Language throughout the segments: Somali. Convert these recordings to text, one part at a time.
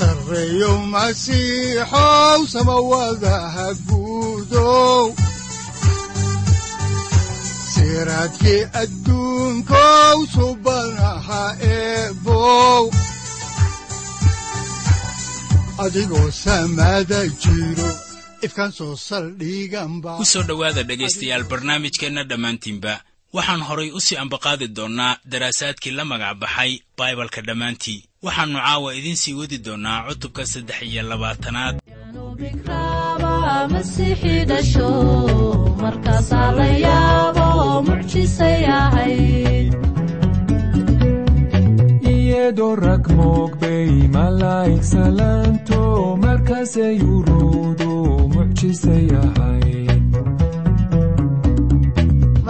sareyow masiixow samawadaha guudow siraadkii adduunkow subanaha eebow adigoo samaada jiro ifkaan soo saldhiganba ku soo dhowaada dhegaystayaal barnaamijkeenna dhammaantiinba waxaan horay u sii ambaqaadi doonnaa daraasaadkii la magac baxay baibalka dhammaantii. Waxaannu caawa idiin sii wadi doonnaa cutubka saddex iyo labaatanaad. Iyadoo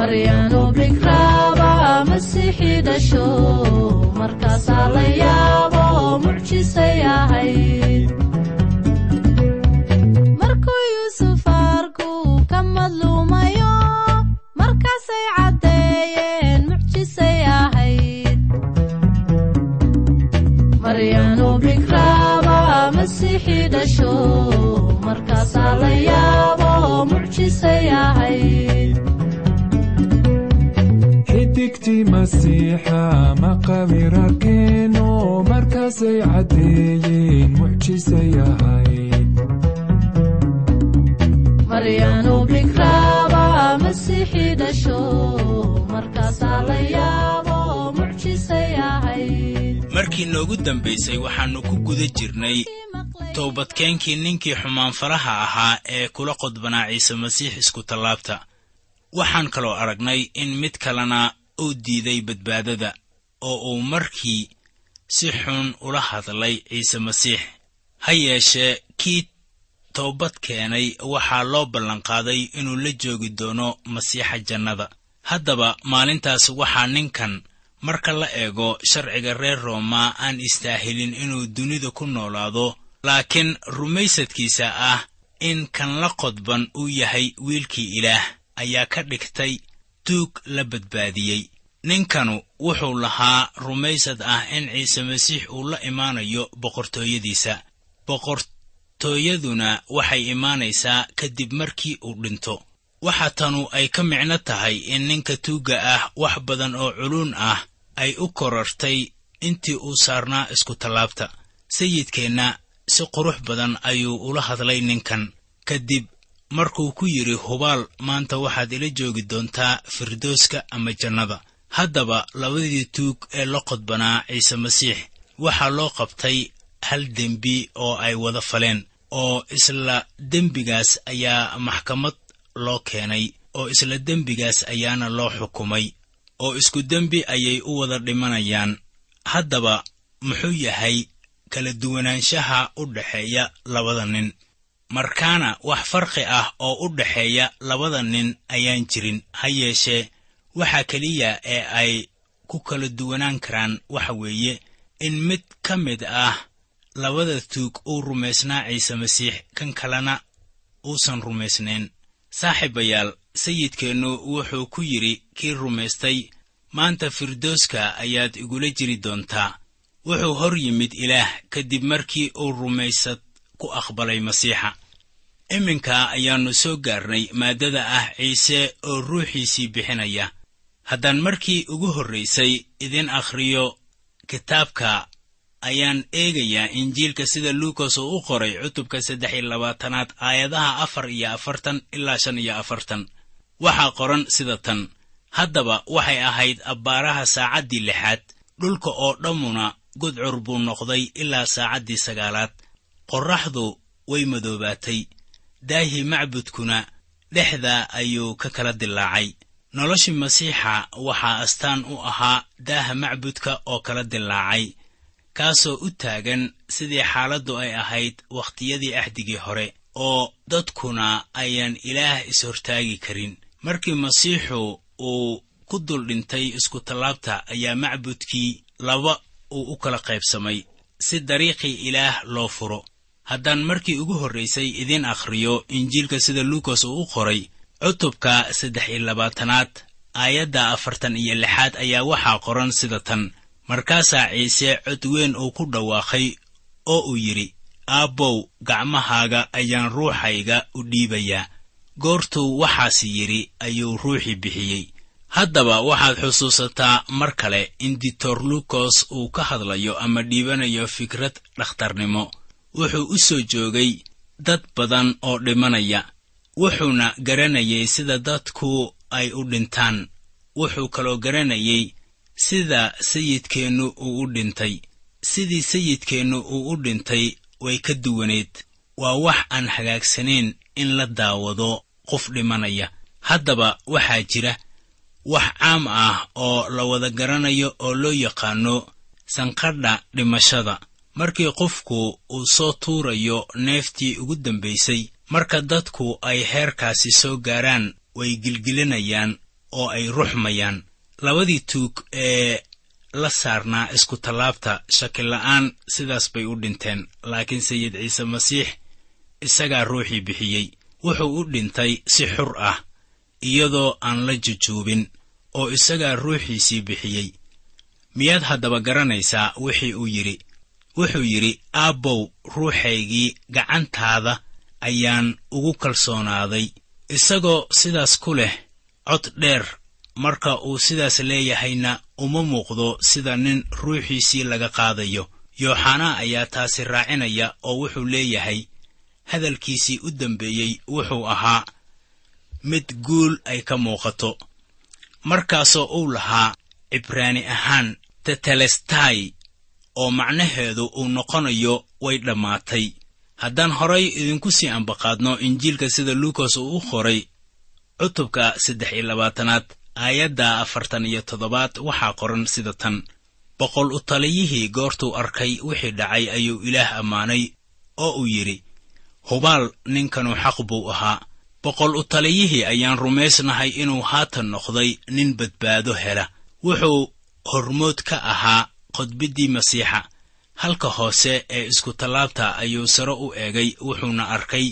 maryaanu bikraaba masiixi dhasho markaasaa la yaabo mucjisay ahayd markuu yuusuf arku ka madluumayo markaasay caddeeyeen mucjisay ahayd maryaanu bikraaba masiixi dhasho markaasaa la yaabo mucjisay ahayd masiixa markaasay caddeeyeen mucjisay ahayd markii noogu dambaysay waxaannu ku guda jirnay toobadkeenkii ninkii xumaanfaraha ahaa ee kula qodbanaa ciise masiix isku tallaabta. Waxaan kaloo aragnay in mid kalena uu diiday badbaadada oo uu markii si xun ula hadlay ciise masiix. Ha yeeshee kii toobad keenay waxaa loo ballanqaaday inuu la joogi doono masiixa jannada. Haddaba maalintaas waxaa ninkan marka la eego sharciga reer rooma aan istaahilin inuu dunida ku noolaado laakiin rumaysadkiisa ah in kan la qodban uu yahay wiilkii ilaah ayaa ka dhigtay tuug la badbaadiyey. Ninkanu wuxuu lahaa rumaysad ah in ciise masiix uu la imaanayo boqortooyadiisa. Boqortooyaduna waxay imaanaysaa kadib markii uu dhinto. Waxa tanu ay ka micno tahay in ninka tuugga ah wax badan oo culuun ah ay u korartay intii uu saarnaa isku tallaabta. Sayidkeenna si qurux badan ayuu ula hadlay ninkan. Kadib markuu ku yidhi hubaal maanta waxaad ila joogi doontaa firdooska ama jannada. Haddaba labadii tuug ee la qodbanaa ciise masiix waxaa loo qabtay hal dembi oo ay wada faleen oo isla dembigaas ayaa maxkamad loo keenay oo isla dembigaas ayaana loo xukumay oo isku dembi ayay u wada dhimanayaan. Haddaba muxuu yahay kala duwanaanshaha u dhexeeya labada nin markaana wax farqi ah oo u dhexeeya labada nin ayaan jirin. Ha yeeshee waxa keliya ee ay ku kala duwanaan karaan waxa weeye. In mid ka mid ah labada tuug uu rumaysnaa ciise masiix kan kalena uusan rumaysnayn. Saaxiibayaal sayidkeennu wuxuu ku yidhi kii rumaystay maanta firdooska ayaad igula jiri doontaa. Wuxuu hor yimid ilaah kadib markii uu rumaysad ku aqbalay masiixa. Iminka ayaannu soo gaarnay maaddada ah ciise oo ruuxiisii bixinaya. Haddaan markii ugu horraysay idin akhriyo kitaabka ayaan eegayaa injiilka sida luukas uu u qoray cutubka saddex iyo labaatanaad aayadaha afar iyo afartan ilaa shan iyo afartan. Waxaa qoran sida tan haddaba waxay ahayd abbaaraha saacaddii lixaad dhulka oo dhammuna gudcur buu noqday ilaa saacaddii sagaalaad qorraxdu way madoobaatay. Daahii macbudkuna dhexda ayuu ka kala dilaacay noloshii masiixa waxaa astaan u ahaa daaha macbudka oo kala dilaacay kaasoo u taagan sidii xaaladdu ay ahayd wakhtiyadii ahdigii hore oo dadkuna ayaan ilaah is-hortaagi karin. Markii masiixu uu ku dul dhintay iskutallaabta ayaa macbudkii laba uu u kala qaybsamay. Si dariiqii ilaah loo furo haddaan markii ugu horraysay idiin akhriyo injiilka sida luukas uu u qoray cutubka saddex iyo labaatanaad aayadda afartan iyo lixaad ayaa waxaa qoran sida tan. Markaasaa ciise cod weyn uu ku dhawaaqay oo uu yidhi aabbow gacmahaaga ayaan ruuxayga u dhiibayaa. Goortuu waxaas yidhi ayuu ruuxii bixiyey. Haddaba waxaad xusuusataa mar kale in ditor lukos uu ka hadlayo ama dhiibanayo fikrad dhakhtarnimo wuxuu u soo joogay dad badan oo dhimanaya wuxuuna garanayay sida dadku ay u dhintaan. Wuxuu kaloo garanayay sida sayidkeennu uu u dhintay. Sidii sayidkeennu uu u dhintay way ka duwaneed. Waa wax aan hagaagsanayn in la daawado qof dhimanaya. Haddaba waxaa jira wax caam ah oo la wada garanayo oo loo yaqaano sanqadha dhimashada markii qofku uu soo tuurayo neeftii ugu dambaysay marka dadku ay heerkaasi soo gaaraan way gilgilinayaan oo ay ruxmayaan. Labadii tuug ee la saarnaa iskutallaabta shakila'aan sidaas bay u dhinteen. Laakiin sayid ciise masiix isagaa ruuxii bixiyey. Wuxuu u dhintay si xur ah iyadoo aan la jujuubin oo isagaa ruuxiisii bixiyey. Miyaad haddaba garanaysaa? Wixii uu yidhi wuxuu yidhi aabbow ruuxaygii gacantaada ayaan ugu kalsoonaaday. Isagoo sidaas ku leh cod dheer marka uu sidaas leeyahayna uma muuqdo sida nin ruuxiisii laga qaadayo. Yooxanaa ayaa taasi raacinaya oo wuxuu leeyahay hadalkiisii u dambeeyey wuxuu ahaa mid guul ay ka muuqato. Markaasoo uu lahaa cibraani ahaan tetelestai oo macnaheedu uu noqonayo way dhammaatay. Haddaan horay idinku sii ambaqaadno injiilka sida luukas uu u qoray cutubka saddex iyo labaatanaad aayadda afartan iyo toddobaad waxaa qoran sida tan. Boqol u taliyihii goortuu arkay wixii dhacay ayuu ilaah ammaanay oo uu yidhi hubaal ninkanu xaq buu ahaa. Boqol u taliyihii ayaan rumaysnahay inuu haatan noqday nin badbaado hela. Wuxuu hormood ka ahaa qodbiddii masiixa. Halka hoose ee iskutallaabta ayuu sare u eegay wuxuuna arkay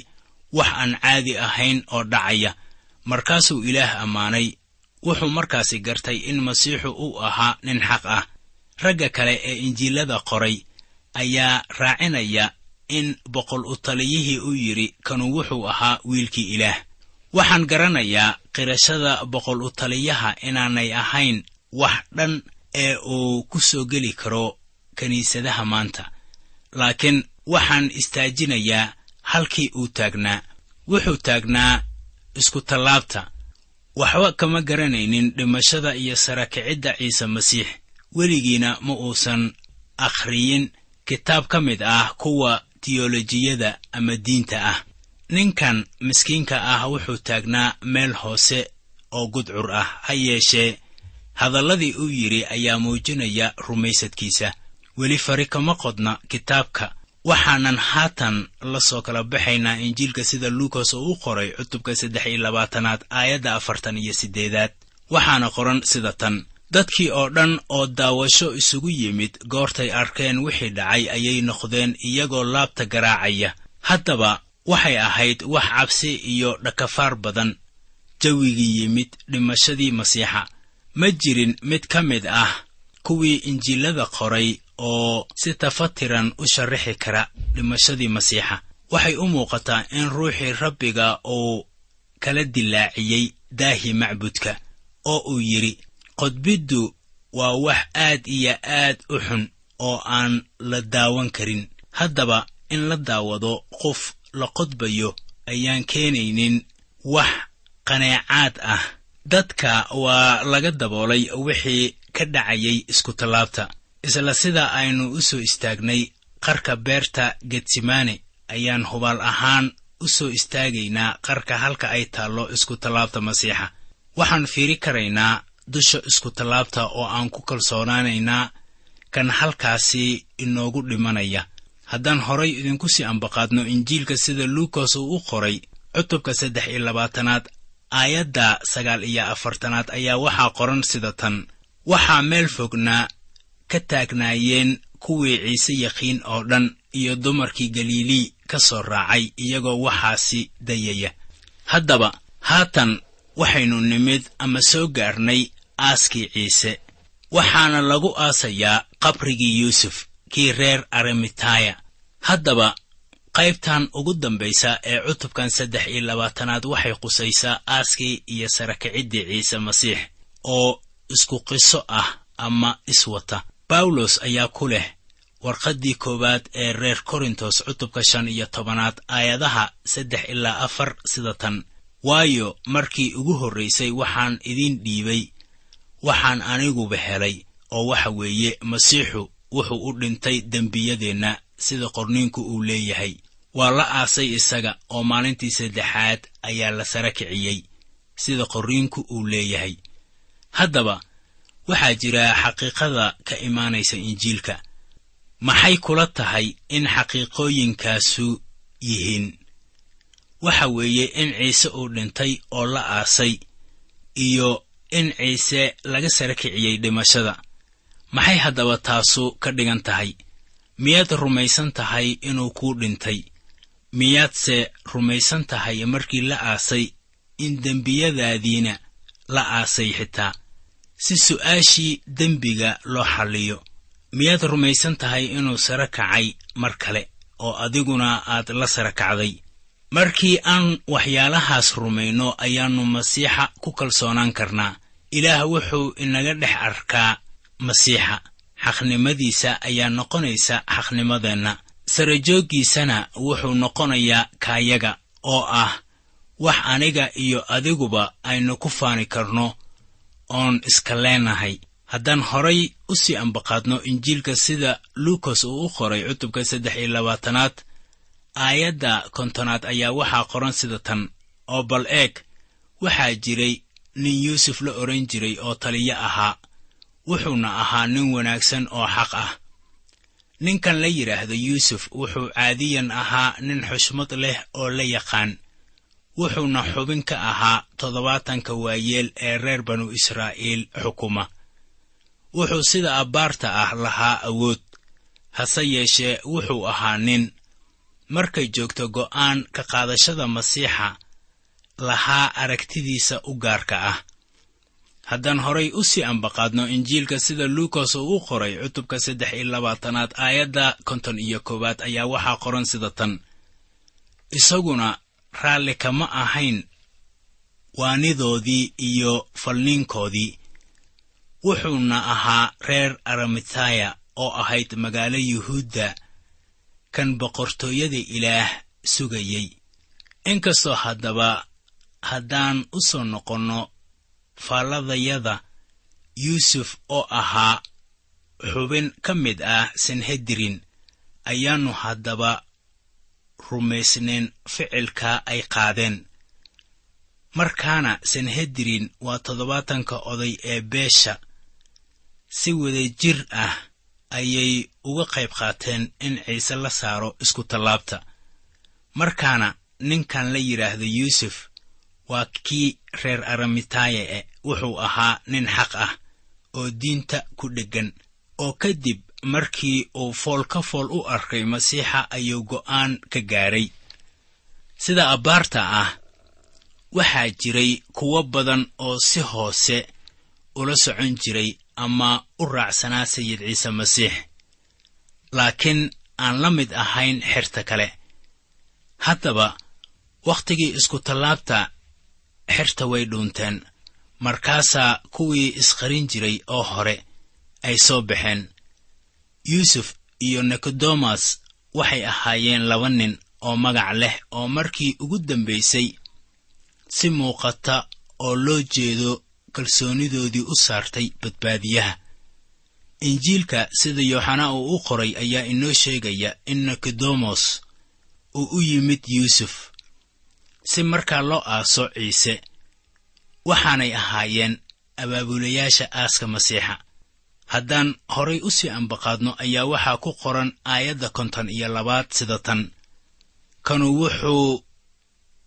wax aan caadi ahayn oo dhacaya. Markaasuu ilaah ammaanay wuxuu markaasi gartay in masiixu uu ahaa nin xaq ah. Ragga kale ee injiilada qoray ayaa raacinaya in boqol u taliyihii u yidhi kanu wuxuu ahaa wiilkii ilaah. Waxaan garanayaa qirashada boqol u taliyaha inaanay ahayn wax dhan ee uu ku soo geli karo kiniisadaha maanta. Laakiin waxaan istaajinayaa halkii uu taagnaa. Wuxuu taagnaa iskutallaabta waxba kama garanaynin dhimashada iyo sarakicidda ciise masiix. Weligiina ma uusan akhriyin kitaab ka mid ah kuwa tiyolojiyada ama diinta ah. Ninkan miskiinka ah wuxuu taagnaa meel hoose oo gudcur ah ha yeeshee hadalladii uu yidhi ayaa muujinaya rumaysadkiisa. Weli fari kama qodna kitaabka. Waxaanan haatan la soo kala baxaynaa injiilka sida luukas oo u qoray cutubka saddex iyo labaatanaad aayadda afartan iyo siddeedaad. Waxaana qoran sida tan. Dadkii oo dhan oo daawasho isugu yimid goortay arkeen wixii dhacay ayay noqdeen iyagoo laabta garaacaya. Haddaba waxay ahayd wax cabsi iyo dhakafaar badan. Jawigii yimid dhimashadii masiixa ma jirin mid ka mid ah kuwii injiilada qoray oo si tafatiran u sharraxi kara dhimashadii masiixa. Waxay u muuqataa in ruuxii rabbiga uu kala dilaaciyey daahii macbudka oo uu yidhi qodbiddu waa wax aad iyo aad u xun oo aan la daawan karin. Haddaba in la daawado qof la qodbayo ayaan keenaynin wax qaneecaad ah dadka waa laga daboolay wixii ka dhacayay iskutallaabta isla sida aynu u soo istaagnay qarka beerta getsimane. Ayaan hubaal ahaan u soo istaagaynaa qarka halka ay taallo iskutallaabta masiixa. Waxaan fiiri karaynaa dusha iskutallaabta oo aan ku kalsoonaanaynaa kan halkaasi inoogu dhimanaya. Haddaan horay idinku sii ambaqaadno injiilka sida luukas uu u qoray cutubka saddex iyo labaatanaad aayadda sagaal iyo afartanaad ayaa waxaa qoran sida tan. Waxaa meel fognaa ka taagnaayeen kuwii ciise yaqiin oo dhan iyo dumarkii galiilii ka soo raacay iyagoo waxaasi dayaya. Haddaba haatan waxaynu nimid ama soo gaarnay aaskii ciise. Waxaana lagu aasayaa qabrigii yuusuf kii reer aremitaya. Haddaba qaybtan ugu dambaysa ee cutubkan saddex iyo labaatanaad waxay qusaysaa aaskii iyo sarakiciddii ciise masiix oo isku qiso ah ama iswata bawlos ayaa ku leh warqaddii koowaad ee reer korintos cutubka shan iyo tobanaad aayadaha saddex ilaa afar sida tan. Waayo markii ugu horraysay waxaan idiin dhiibay waxaan aniguba helay oo waxa weeye masiixu wuxuu u dhintay dembiyadeenna sida qorniinku uu leeyahay. Waa la aasay isaga oo maalintii saddexaad ayaa la sara kiciyey sida qorniinku uu leeyahay. Haddaba waxaa jira xaqiiqada ka imaanaysa injiilka. Maxay kula tahay in xaqiiqooyinkaasu yihiin? Waxa weeye in ciise uu dhintay oo la aasay iyo in ciise laga sara kiciyey dhimashada. Maxay haddaba taasu ka dhigan tahay miyaad rumaysan tahay inuu kuu dhintay? Miyaadse rumaysan tahay markii la aasay? In dembiyadaadiina la aasay xitaa. Si su'aashii dembiga loo xalliyo. Miyaad rumaysan tahay inuu sara kacay mar kale oo adiguna aad la sara kacday. Markii aan waxyaalahaas rumayno ayaannu masiixa ku kalsoonaan karnaa. Ilaah wuxuu inaga dhex arkaa masiixa xaqnimadiisa ayaa noqonaysa xaqnimadeenna. Sarajooggiisana wuxuu noqonayaa kaayaga oo ah wax aniga iyo adiguba aynu ku faani karno oon iska leenahay. Haddaan horay u sii ambaqaadno injiilka sida luukas uu u qoray cutubka saddex iyo labaatanaad aayadda kontonaad ayaa waxaa qoran sida tan oo bal eeg waxaa jiray nin yuusuf la odhan jiray oo taliyo ahaa wuxuuna ahaa nin wanaagsan oo xaq ah. Ninkan la yidhaahdo yuusuf wuxuu caadiyan ahaa nin xushmad leh oo la yaqaan. Wuxuuna xubin ka ahaa toddobaatanka waayeel ee reer banu israa'iil xukuma. Wuxuu sida abbaarta ah lahaa awood. Hase yeeshee wuxuu ahaa nin. Markay joogto go'aan ka qaadashada masiixa lahaa aragtidiisa u gaarka ah haddaan horay u sii ambaqaadno injiilka sida luukas uu u qoray cutubka saddex iyo labaatanaad aayadda konton iyo koowaad ayaa waxaa qoran sida tan. Isaguna raalli kama ahayn waanidoodii iyo falniinkoodii. Wuxuuna ahaa reer aramitaya oo ahayd magaalo yuhuudda. Kan boqortooyada ilaah sugayey. Inkastoo haddaba haddaan u soo noqonno faalladayada yuusuf oo ahaa xubin ka mid ah sanhedirin ayaannu haddaba rumaysnayn ficilkaa ay qaadeen. Markaana sanhedirin waa toddobaatanka oday ee beesha si wadajir ah ayay uga qayb qaateen in ciise la saaro isku tallaabta. Markaana ninkan la yidhaahdo yuusuf waa kii reer aramitaaye e wuxuu ahaa nin xaq ah oo diinta ku dheggan oo kadib markii uu fool ka fool u arkay masiixa ayuu go'aan ka gaadhay sida abbaarta ah waxaa jiray kuwo badan oo si hoose ula socon jiray ama u raacsanaa sayid ciise masiix. Laakiin aan la mid ahayn xerta kale. Haddaba wakhtigii isku tallaabta xerta way dhuunteen. Markaasaa kuwii isqarin jiray oo hore ay soo baxeen. Yuusuf iyo nikodemas waxay ahaayeen laba nin oo magac leh oo markii ugu dambaysay si muuqata oo loo jeedo kalsoonidoodii u saartay badbaadiyaha. Injiilka sida yooxanaa uu u qoray ayaa inoo sheegaya in nikodemos uu u yimid yuusuf si markaa loo aaso ciise waxaanay ahaayeen abaabulayaasha aaska masiixa. Haddaan horay u sii ambaqaadno ayaa waxaa ku qoran aayadda konton iyo labaad sida tan. Kanu wuxuu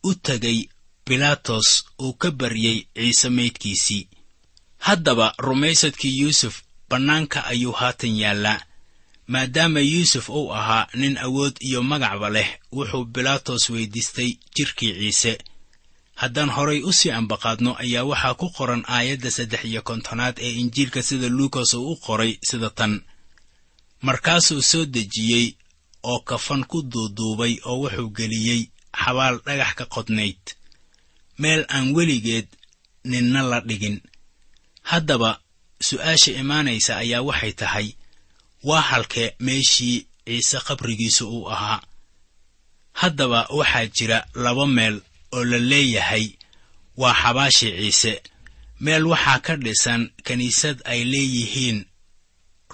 u tegay bilaatos uu ka baryey ciise maydkiisii. Haddaba rumaysadkii yuusuf bannaanka ayuu haatan yaallaa maadaama yuusuf uu ahaa nin awood iyo magacba leh wuxuu bilaatos weyddiistay jidhkii ciise. Haddaan horay u sii ambaqaadno ayaa waxaa ku qoran aayadda saddex iyo kontonaad ee injiilka sida luukas uu u qoray sida tan. Markaasuu soo dejiyey oo kafan ku duuduubay oo wuxuu geliyey xabaal dhagax ka qodnayd. Meel aan weligeed ninna la dhigin. Haddaba su'aasha imaanaysa ayaa waxay tahay waa halkee meeshii ciise qabrigiisu uu ahaa? Haddaba waxaa jira laba meel oo la leeyahay. Waa xabaashii ciise. Meel waxaa ka dhisan kiniisad ay leeyihiin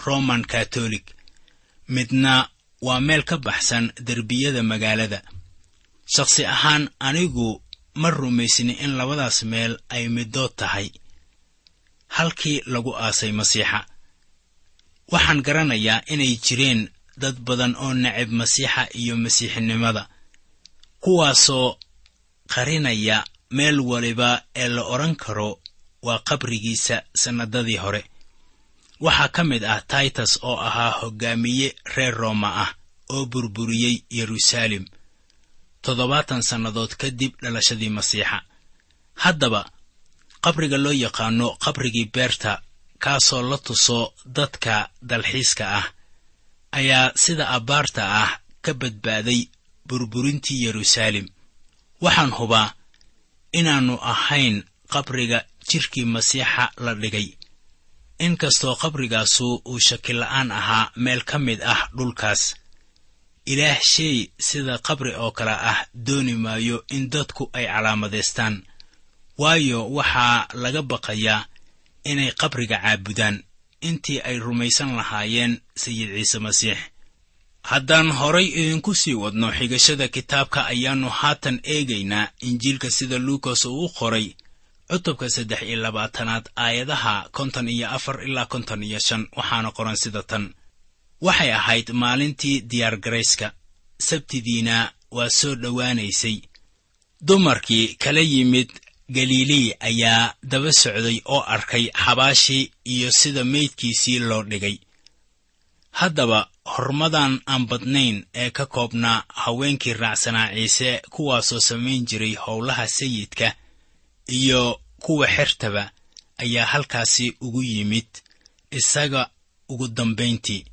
roman katolik midna waa meel ka baxsan derbiyada magaalada. Shakhsi ahaan anigu ma rumaysni in labadaas meel ay middood tahay. Halkii lagu aasay masiixa waxaan garanayaa inay jireen dad badan oo necab masiixa iyo masiixinimada kuwaasoo qarinaya meel waliba ee la odhan karo waa qabrigiisa sannadadii hore. Waxaa ka mid ah taitus oo ahaa hoggaamiye reer rooma ah oo burburiyey yeruusaalem toddobaatan sannadood kadib dhalashadii masiixa. Haddaba qabriga loo yaqaano qabrigii beerta kaasoo la tuso dadka dalxiiska ah ayaa sida abbaarta ah ka badbaaday burburintii yeruusaalem waxaan hubaa inaannu ahayn qabriga jidhkii masiixa la dhigay. Inkastoo qabrigaasu uu shakila'aan ahaa meel ka mid ah dhulkaas ilaah shay sida qabri oo kale ah dooni maayo in dadku ay calaamadaystaan. Waayo waxaa laga baqayaa inay qabriga caabudaan. Intii ay rumaysan lahaayeen sayid ciise masiix. Haddaan horay idinku sii wadno xigashada kitaabka ayaannu haatan eegaynaa injiilka sida luukas uu u qoray cutubka saddex iyo labaatanaad aayadaha konton iyo afar ilaa konton iyo shan. Waxaana qoran sida tan. Waxay ahayd maalintii diyaargarayska sabtidiina waa soo dhowaanaysay. Dumarkii kala yimid galilii ayaa daba socday oo arkay xabaashii iyo sida meydkiisii loo dhigay. Haddaba hormadan aan badnayn ee ka koobnaa haweenkii raacsanaa ciise kuwaasoo samayn jiray howlaha sayidka iyo kuwa xertaba ayaa halkaasi ugu yimid isaga ugu dambayntii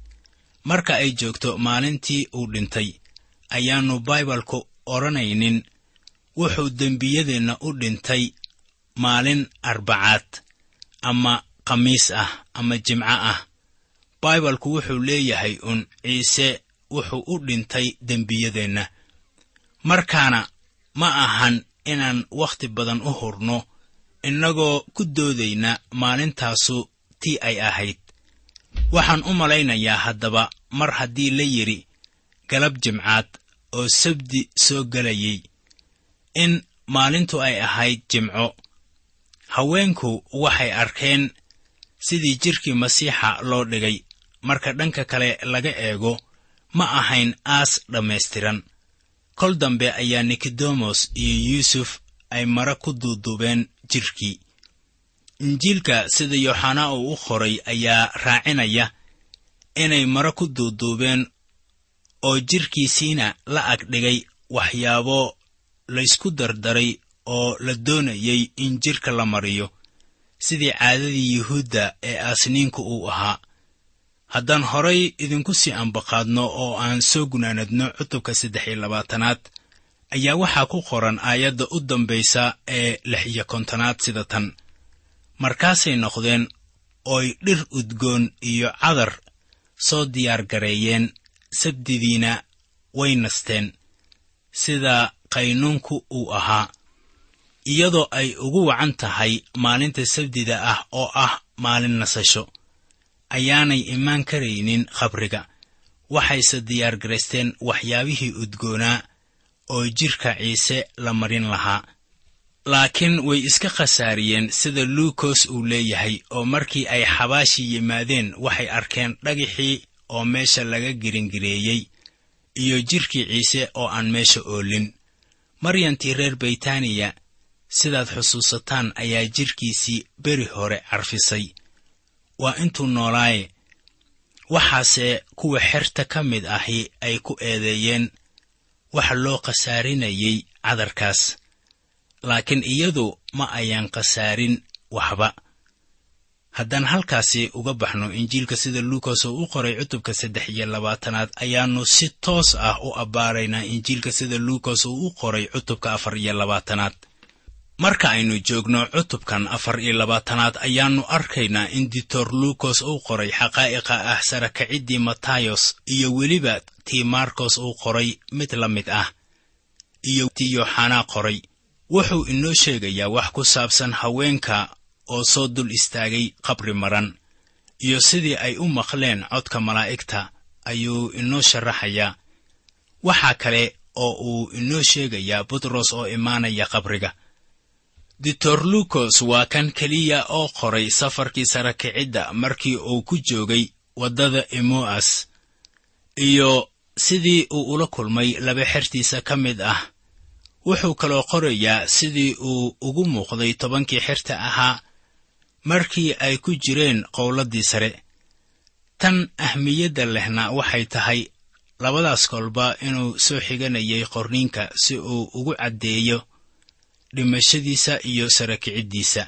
marka ay joogto maalintii uu dhintay ayaannu baibalku odhanaynin wuxuu dembiyadeenna u dhintay maalin arbacaad ama khamiis ah ama jimco ah. Baibalku wuxuu leeyahay un ciise wuxuu u dhintay dembiyadeenna. Markaana ma ahan inaan wakhti badan u hurno innagoo ku doodayna maalintaasu tii ay ahayd. Waxaan u malaynayaa haddaba mar haddii la yidhi galab jimcaad oo sabdi soo gelayay in maalintu ay ahayd jimco. Haweenku waxay arkeen sidii jidhkii masiixa loo dhigay. Marka dhanka kale laga eego ma ahayn aas dhammaystiran. Kol dambe ayaa nikodemos iyo yuusuf ay mara ku duuduubeen jidhkii injiilka sida yooxanaa uu u qoray ayaa raacinaya inay mara ku duuduubeen oo jidhkiisiina la ag dhigay waxyaabo laysku dardaray oo la doonayay in jidhka la mariyo sidii caadadii yuhuudda ee aasniinku uu ahaa. Haddaan horay idinku sii ambaqaadno oo aan soo gunaanadno cutubka saddex iyo labaatanaad ayaa waxaa ku qoran aayadda u dambaysa ee lix iyo kontonaad sida tan. Markaasay noqdeen ooy dhir udgoon iyo cadar soo diyaar gareeyeen sabdidiina way nasteen. Sida qaynuunku uu ahaa iyadoo ay ugu wacan tahay maalinta sabdida ah oo ah maalin nasasho. Ayaanay imaan karaynin khabriga. Waxayse diyaargaraysteen waxyaabihii udgoonaa oo jidhka ciise la marin lahaa. Laakiin way iska khasaariyeen sida luukos uu leeyahay oo markii ay xabaashii yimaadeen waxay arkeen dhagixii oo meesha laga giringireeyey iyo jidhkii ciise oo aan meesha oolin maryantii reer baytaniya sidaad xusuusataan ayaa jidhkiisii beri hore carfisay. Waa intuu noolaaye waxaase kuwa xerta ka mid ahi ay ku eedeeyeen waxa loo khasaarinayay cadarkaas. Laakiin iyadu ma ayaan khasaarin waxba haddaan halkaasi uga baxno injiilka sida luukas oo u qoray cutubka saddex iyo labaatanaad ayaannu si toos ah u abbaaraynaa injiilka sida luukas uu u qoray cutubka afar iyo labaatanaad. Marka aynu joogno cutubkan afar iyo labaatanaad ayaannu arkaynaa in ditor luukos uu qoray xaqaa'iqa ah sarakaciddii matayos iyo weliba tii markos uu qoray mid la mid ah iyo tii yooxanaa qoray. Wuxuu inoo sheegayaa wax ku saabsan haweenka oo soo dul istaagay qabri maran iyo sidii ay u maqleen codka malaa'igta ayuu inoo sharaxayaa waxaa kale oo uu inoo sheegayaa butros oo imaanaya qabriga. Ditor lukos waa kan keliya oo qoray safarkii sarakicidda markii uu ku joogay waddada emoas iyo sidii uu ula kulmay laba xertiisa ka mid ah. Wuxuu kaloo qorayaa sidii uu ugu muuqday tobankii xerta ahaa markii ay ku jireen qowladdii sare. Tan ahmiyadda lehna waxay tahay labadaas kolba inuu soo xiganayay qorniinka si uu ugu caddeeyo dhimashadiisa iyo sarakiciddiisa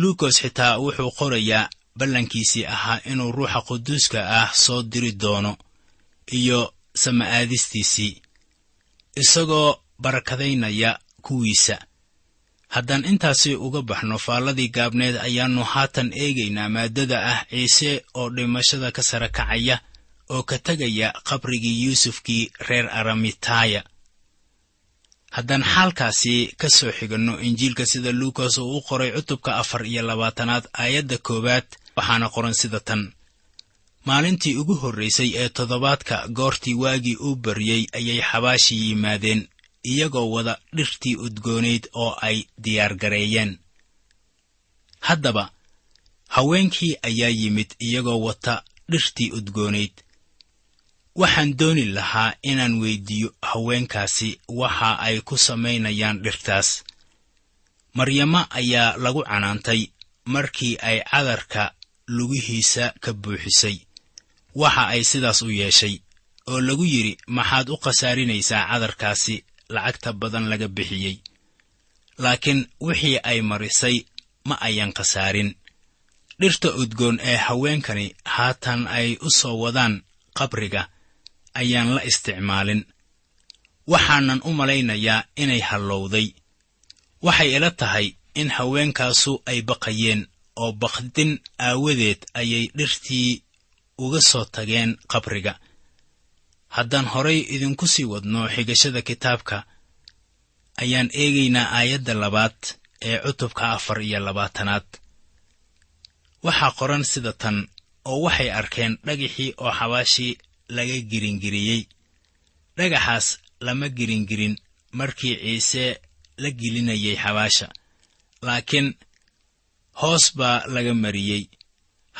luukos xitaa wuxuu qorayaa ballankiisii ahaa inuu ruuxa quduuska ah soo diri doono iyo sama'aadistiisii isagoo barakadaynaya kuwiisa haddaan intaasi uga baxno faalladii gaabneed ayaannu haatan eegaynaa maaddada ah ciise oo dhimashada ka sara kacaya oo ka tegaya qabrigii yuusufkii reer aramitaaya haddaan xaalkaasi ka soo xiganno injiilka sida luukas uu u qoray cutubka afar iyo labaatanaad aayadda koowaad waxaana qoran sida tan. Maalintii ugu horraysay ee toddobaadka goortii waagii uu baryey ayay xabaashii yimaadeen iyagoo wada dhirtii udgoonayd oo ay diyaargareeyeen haddaba haweenkii ayaa yimid iyagoo wata dhirtii udgoonayd waxaan dooni lahaa inaan weyddiiyo haweenkaasi waxa ay ku samaynayaan dhirtaas. Maryamo ayaa lagu canaantay markii ay cadarka lugihiisa ka buuxisay. Waxa ay sidaas u yeeshay oo lagu yidhi maxaad u khasaarinaysaa cadarkaasi lacagta badan laga bixiyey. Laakiin wixii ay marisay ma ayan khasaarin. Dhirta udgoon ee haweenkani haatan ay u soo wadaan qabriga ayaan la isticmaalin. Waxaanan u malaynayaa inay hallowday. Waxay ila tahay in haweenkaasu ay baqayeen oo bakdin aawadeed ayay dhirtii uga soo tageen qabriga haddaan horay idinku sii wadno xigashada kitaabka ayaan eegaynaa aayadda labaad ee cutubka afar iyo labaatanaad. Waxaa qoran sida tan oo waxay arkeen dhagixii oo xabaashii laga giringiriyey dhagaxaas lama giringirin markii ciise la gelinayay xabaasha laakiin hoos baa laga mariyey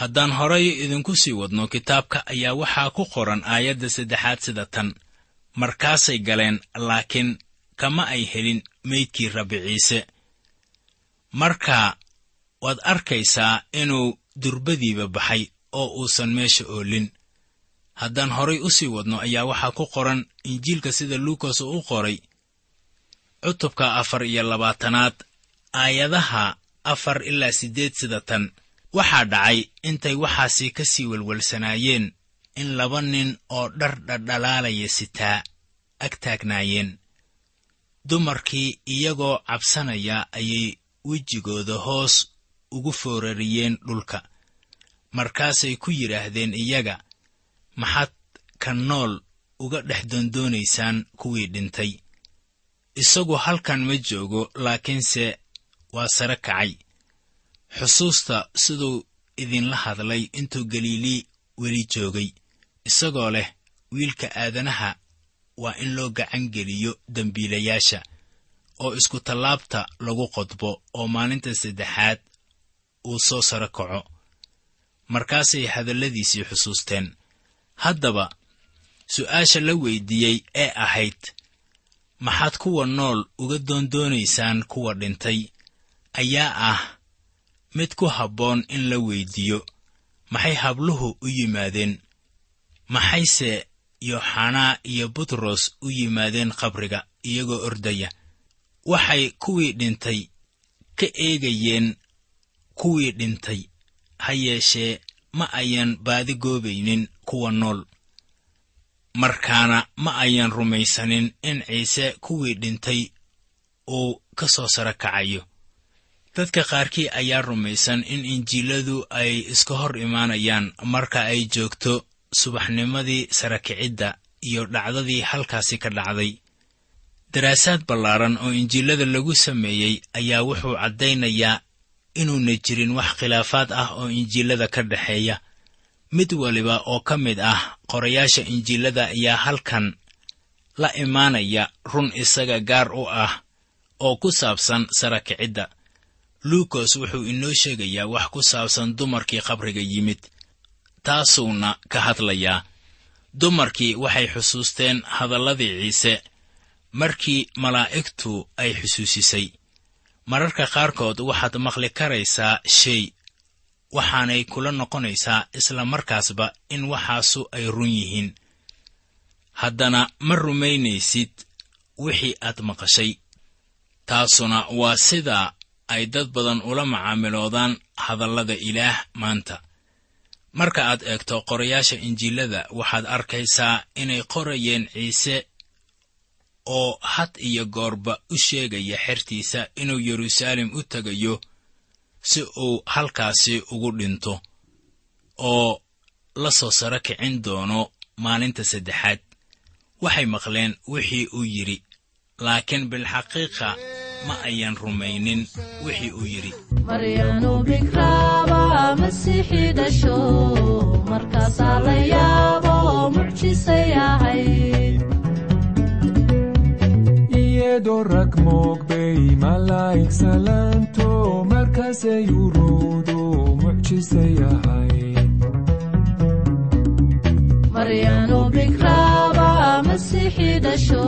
haddaan horay idinku sii wadno kitaabka ayaa waxaa ku qoran aayadda saddexaad sida tan. Markaasay galeen laakiin kama ay helin meydkii rabbi ciise. Marka waad arkaysaa inuu durbadiiba baxay oo uusan meesha oolin. Haddaan horay u sii wadno ayaa waxaa ku qoran injiilka sida luukas uu u qoray. Cutubka afar iyo labaatanaad aayadaha afar ilaa siddeed sida tan waxaa dhacay intay waxaasi ka sii welwelsanaayeen in laba nin oo dhar dhadhalaalaya sitaa ag taagnaayeen. Dumarkii iyagoo cabsanaya ayay wejigooda hoos ugu foorariyeen dhulka. Markaasay ku yidhaahdeen iyaga maxaad ka nool uga dhex doondoonaysaan kuwii dhintay. Isagu halkan ma joogo laakiinse waa sare kacay xusuusta siduu idinla hadlay intuu galiilii weli joogay. Isagoo leh wiilka aadanaha waa in loo gacan geliyo dembiilayaasha oo isku tallaabta lagu qodbo oo maalinta saddexaad uu soo saro kaco. Markaasay hadalladiisii xusuusteen. Haddaba su'aasha la weyddiiyey ee ahayd maxaad kuwa nool uga doondoonaysaan kuwa dhintay? ayaa ah mid ku habboon in la weyddiiyo maxay habluhu u yimaadeen? Maxayse yooxanaa iyo butros u yimaadeen qabriga iyagoo ordaya? Waxay kuwii dhintay ka eegayeen kuwii dhintay. Ha yeeshee ma ayan baadi goobaynin kuwa nool. Markaana ma ayan rumaysanin in ciise kuwii dhintay uu ka soo saro kacayo dadka qaarkii ayaa rumaysan in injiiladu ay iska hor imaanayaan marka ay joogto subaxnimadii sarakicidda iyo dhacdadii halkaasi ka dhacday. Daraasaad ballaaran oo injiilada lagu sameeyey ayaa wuxuu caddaynayaa inuuna jirin wax khilaafaad ah oo injiilada ka dhexeeya mid waliba oo ka mid ah qorayaasha injiilada ayaa halkan la imaanaya run isaga gaar u ah oo ku saabsan sarakicidda luukos wuxuu inoo sheegayaa wax ku saabsan dumarkii qabriga yimid taasuuna ka hadlayaa. Dumarkii waxay xusuusteen hadalladii ciise markii malaa'igtu ay xusuusisay. Mararka qaarkood waxaad maqli karaysaa shay waxaanay kula noqonaysaa isla markaasba in waxaasu ay run yihiin. Haddana ma rumaynaysid wixii aad maqashay taasuna waa sida ay dad badan ula macaamiloodaan hadallada ilaah maanta. Marka aad eegto qorayaasha injiilada waxaad arkaysaa inay qorayeen ciise oo had iyo goorba u sheegaya xertiisa inuu yeruusaalem u tegayo si uu halkaasi ugu dhinto oo la soo saro kicin doono maalinta saddexaad. Waxay maqleen wixii uu yidhi laakiin bilxaqiiqa ma ayan rumaynin wixii uu yidhi. Iyadoo rag moogbay malaa'ig salaanto markaasay uruudu mucjisay ahayd maryanu bikraaba masiixii dhasho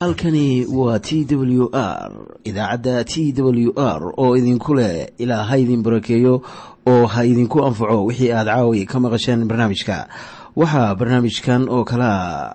halkani waa t w r idaacadda t w r oo idinku leh ilaa ha idin barakeeyo oo ha idinku anfaco wixii aad caawi ka maqasheen barnaamijka. Waxaa barnaamijkan oo kalea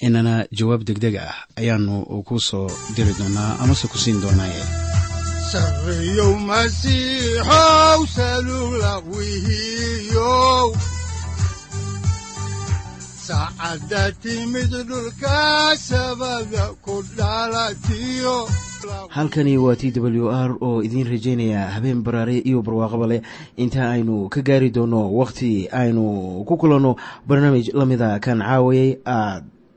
inana jawaab degdeg ah ayaanu ku soo diri doonaa amase ku siin doonaaye. Sarreyow masiixow salula wihiyow saacadda timid dhulka sabada ku dhalatiyo halkani waa t w r oo idiin rajaynaya habeen baraare iyo barwaaqaba leh inta aynu ka gaari doono wakhti aynu ku kulanno barnaamij la mida kan caawayay aad